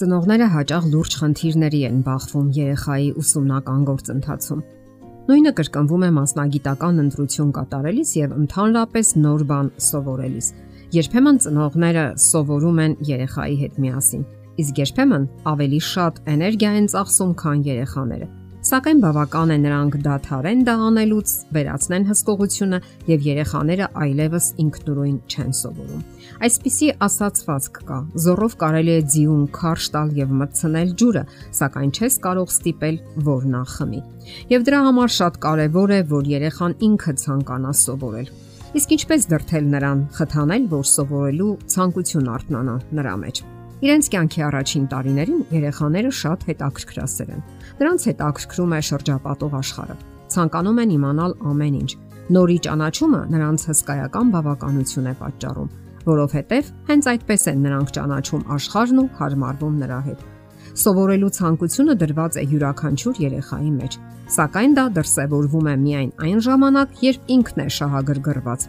Ծնողները հաճախ լուրջ խնդիրների են բախվում երեխայի ուսումնական գործընթացում։ Նույնը կրկնվում է մասնագիտական ընտրություն կատարելիս եւ ընդհանրապես նոր բան սովորելիս։ Երբեմն ծնողները սովորում են երեխայի հետ միասին, իսկ երբեմն ավելի շատ էներգիա են ծախսում, քան երեխաները Սակայն բավական է նրանք դադարեն դա անելուց, վերացնեն հսկողությունը եւ երեխաները այլևս ինքնուրույն չեն սովորում։ Այսպիսի ասացվածք կա. զորով կարելի է ձիուն քարշ տալ եւ մտցնել ջուրը, սակայն չես կարող ստիպել, որ նա խմի։ Եվ դրա համար շատ կարեւոր է, որ երեխան ինքը ցանկանա սովորել։ Իսկ ինչպես դրթել նրան, խթանել, որ սովորելու ցանկություն արտնանա նրա մեջ։ Իրենց կյանքի առաջին տարիներին երեխաները շատ հետաքրքրասեր են։ Նրանց հետաքրքրում է շրջապատող աշխարհը։ Ցանկանում են իմանալ ամեն ինչ։ Նորի ճանաչումը նրանց հսկայական բավականություն է պատճառում, որովհետև հենց այդպես են նրանք ճանաչում աշխարհն ու հարմարվում նրա հետ։ Սովորելու ցանկությունը դրված է յուրաքանչյուր երեխայի մեջ, սակայն դա դրսևորվում է միայն այն ժամանակ, երբ ինքն է շահագրգռված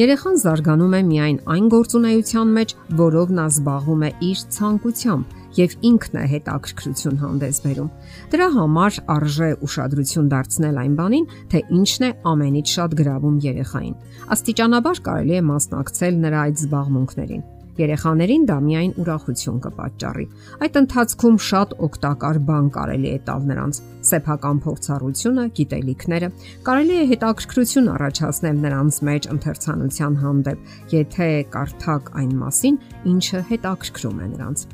Երեխան զարգանում է միայն այն գործունեության մեջ, որով նա զբաղվում է իր ցանկությամբ եւ ինքն է հետաքրքրություն հանդես բերում։ Դրա համար արժե ուշադրություն դարձնել այն բանին, թե ինչն է ամենից շատ գրավում երեխային։ Աստիճանաբար կարելի է մասնակցել նրա այդ զբաղմունքներին Երեխաներին դա միայն ուրախություն կպատճառի։ Այդ ընթացքում շատ օգտակար բան կարելի է տալ նրանց՝ սեփական փորձառությունը, գիտելիքները։ Կարելի է հետաքրքրություն առաջացնել նրանց մեջ ընթերցանության հանդեպ, եթե կարդակ այն մասին, ինչը հետաքրքրում է նրանց։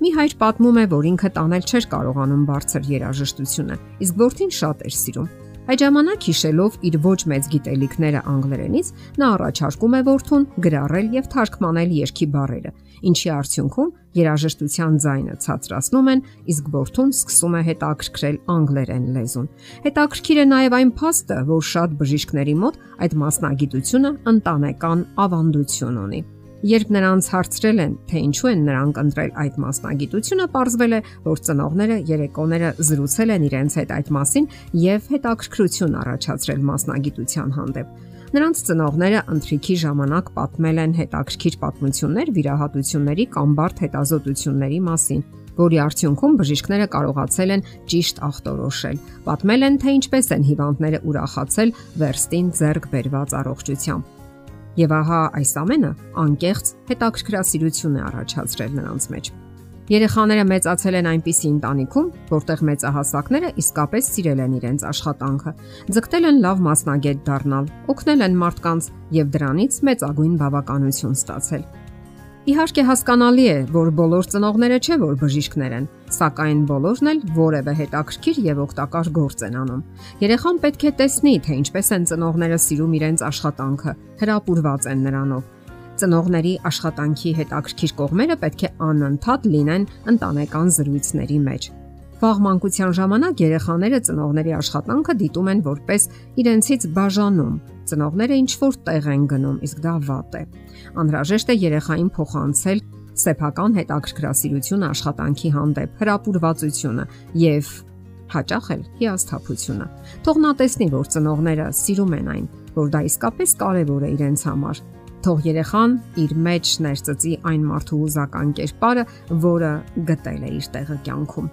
Մի հայր պատմում է, որ ինքը տանել չէր կարողանում բարձր երաժշտությունը, իսկ որդին շատ էր սիրում։ Այդ ժամանակ հիշելով իր ոչ մեծ գիտելիքները անգլերենից, նա առաջարկում է որդուն գրառել եւ թարգմանել երկի բառերը, ինչի արդյունքում երաժշտության ձայնը ցածրացնում են, իսկ որդուն սկսում է հետաքրքրել անգլերեն լեզուն։ Հետաքրքիր է նաեւ այն փաստը, որ շատ բժիշկների մոտ այդ մասնագիտությունը ընտանեկան ավանդություն ունի։ Երբ նրանց հարցրել են, թե ինչու են նրանք ընտրել այդ մասնագիտությունը, ողջվել է, որ ծնողները երեկոները զրուցել են իրենց հետ այդ մասին եւ հետաքրքրություն առաջացրել մասնագիտության հանդեպ։ Նրանց ծնողները ընթրիքի ժամանակ պատմել են հետաքրքիր պատմություններ վիրահատությունների կամ բարդ հետազոտությունների մասին, որի արդյունքում բժիշկները կարողացել են ճիշտ ախտորոշել։ Պատմել են, թե ինչպես են հիվանդները ուրախացել վերստին ձեռք բերված առողջությամբ Եվ ահա այս ամենը անկեղծ հետաքրքրասիրություն է առաջացրել նրանց մեջ։ Երեխաները մեծացել են այնպիսի ընտանիքում, որտեղ մեծահասակները իսկապես սիրել են իրենց աշխատանքը, ձգտել են լավ մասնագետ դառնալ, օգնել են մարդկանց եւ դրանից մեծագույն բավականություն ստացել։ Իհարկե հասկանալի է, որ բոլոր ծնողները չէ որ բժիշկներ են, սակայն բոլորն էլ որևէ հետաքրքիր եւ օգտակար գործ են անում։ Երեխան պետք է տեսնի, թե ինչպես են ծնողները սիրում իրենց աշխատանքը, հրապուրված են նրանով։ Ծնողների աշխատանքի հետաքրքիր կողմերը պետք է անընդհատ լինեն ընտանեկան զրույցների մեջ։ Վաղ մանկության ժամանակ երեխաները ծնողների աշխատանքը դիտում են որպես իրենցից բաժանում։ Ծնողները ինչ որ տեղ են գնում, իսկ դա վատ է։ Անհրաժեշտ է երեխային փոխանցել սեփական հետաքրքրասիրությունը աշխատանքի հանդեպ, հրապուրվածությունը եւ հաճախ էլ հիասթափությունը։ Թող նա տեսնի, որ ծնողները սիրում են այն, որ դա իսկապես կարևոր է իրենց համար։ Թող երեխան իր մեջ ներծծի այն մարդու հուզական կերպարը, որը գտել է իր տեղը կյանքում։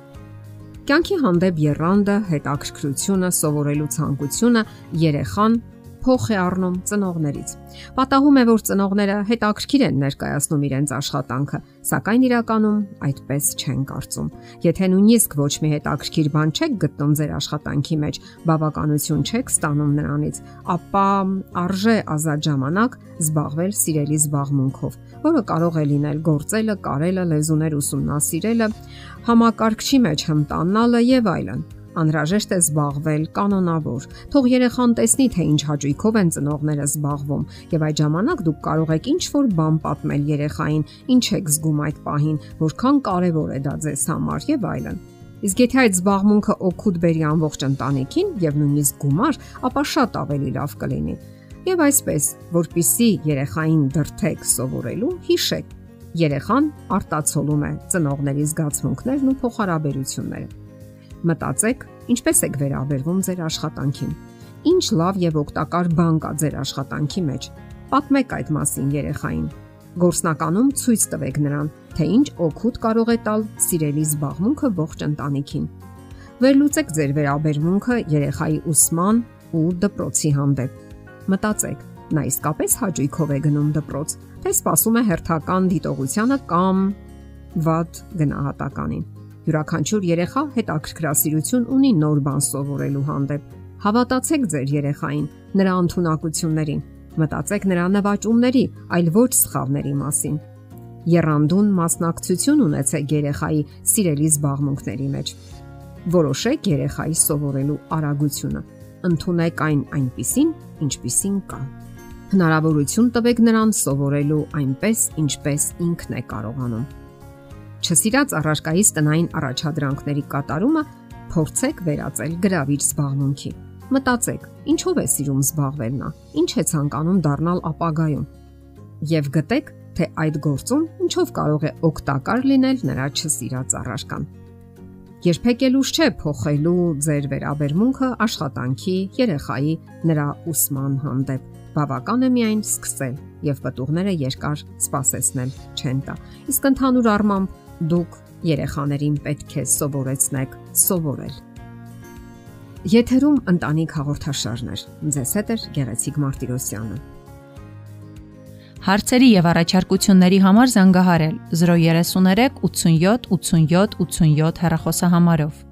Կյանքի հանդեպ երանդը, հետաքրքրությունը, սովորելու ցանկությունը երեխան փոխ է առնում ծնողներից։ Պատահում է, որ ծնողները հետաքրքիր են ներկայացնում իրենց աշխատանքը, սակայն իրականում այդպես չեն կարծում։ Եթե նույնիսկ ոչ մի հետաքրքիր բան չեք գտնում ձեր աշխատանքի մեջ, բավականություն չեք ստանում նրանից, ապա արժե ազատ ժամանակ զբաղվել սիրելի զբաղմունքով, որը կարող է լինել գործելը, կարելը, լեզուներ ուսումնասիրելը, համակարգչի մեջ հմտանալը եւ այլն Անհրաժեշտ է զբաղվել կանոնավոր։ Թող երեխան տեսնի, թե ինչ հաճույքով են ծնողները զբաղվում, եւ այդ ժամանակ դուք կարող եք ինչ-որ բան պատմել երեխային, ինչ եք զգում այդ պահին, որքան կարեւոր է դա ձեզ համար եւ այլն։ Իսկ եթե այդ զբաղմունքը օգուտ բերի ամբողջ ընտանիքին եւ նույնիսկ գումար, ապա շատ ավելի լավ կլինի։ Եվ այսպես, որpիսի երեխային դրթեք սովորելու, հիշեք, երեխան արտացոլում է ծնողների զգացմունքներն ու փոխհարաբերությունները Մտածեք, ինչպես եք վերաբերվում ձեր աշխատանքին։ Ինչ լավ եւ օգտակար բան կա ձեր աշխատանքի մեջ։ Պատմեք այդ մասին երեխային։ Գործնականում ցույց տվեք նրան, թե ինչ օգուտ կարող է տալ սիրելի զբաղմունքը ողջ ընտանիքին։ Վերլուծեք ձեր վերաբերմունքը երեխայի ուսման ու դպրոցի հանդեպ։ Մտածեք, նա իսկապես հաճույքով է գնում դպրոց, թե սпасում է հերթական դիտողությանը կամ վատ գնահատականին։ Յուրաքանչյուր երեխա հետաքրքրասիրություն ունի նոր բան սովորելու հանդեպ։ Հավատացեք ձեր երեխային, նրա ընտունակություններին։ Մտածեք նրա նվաճումների, այլ ոչ սխալների մասին Երանդուն մասնակցություն ունեցեք երեխայի սիրելի զբաղմունքների մեջ։ Որոշեք երեխայի սովորելու արագությունը։ Ընթունեք այն այնպիսին, ինչպիսին կա։ Հնարավորություն տվեք նրան սովորելու այնպես, ինչպես ինքն է կարողանում չսիրած առարկայից տնային առաջադրանքների կատարումը փորձեք վերածել գրավիչ զբաղմունքի։ Մտածեք, ինչով է սիրում զբաղվել նա, ինչ է ցանկանում դառնալ ապագայում։ Եվ գտեք, թե այդ գործում ինչով կարող է օգտակար լինել նրա չսիրած առարկան։ Երբեք էլ ուշ չէ փոխելու ձեր վերաբերմունքը աշխատանքի, երեխայի, նրա ուսման հանդեպ։ Բավական է միայն սկսել եւ պատուղները երկար սпасեցնել չեն տա։ Իսկ ընդհանուր առմամբ դուք երեխաներին պետք է սովորեցնեք սովորել։ Եթերում ընտանիք հաղորդաշարներ։ Ձեզ հետ է Գեղեցիկ Մարտիրոսյանը։ Հարցերի եւ առաջարկությունների համար զանգահարել 033 87 87 87 հեռախոսահամարով։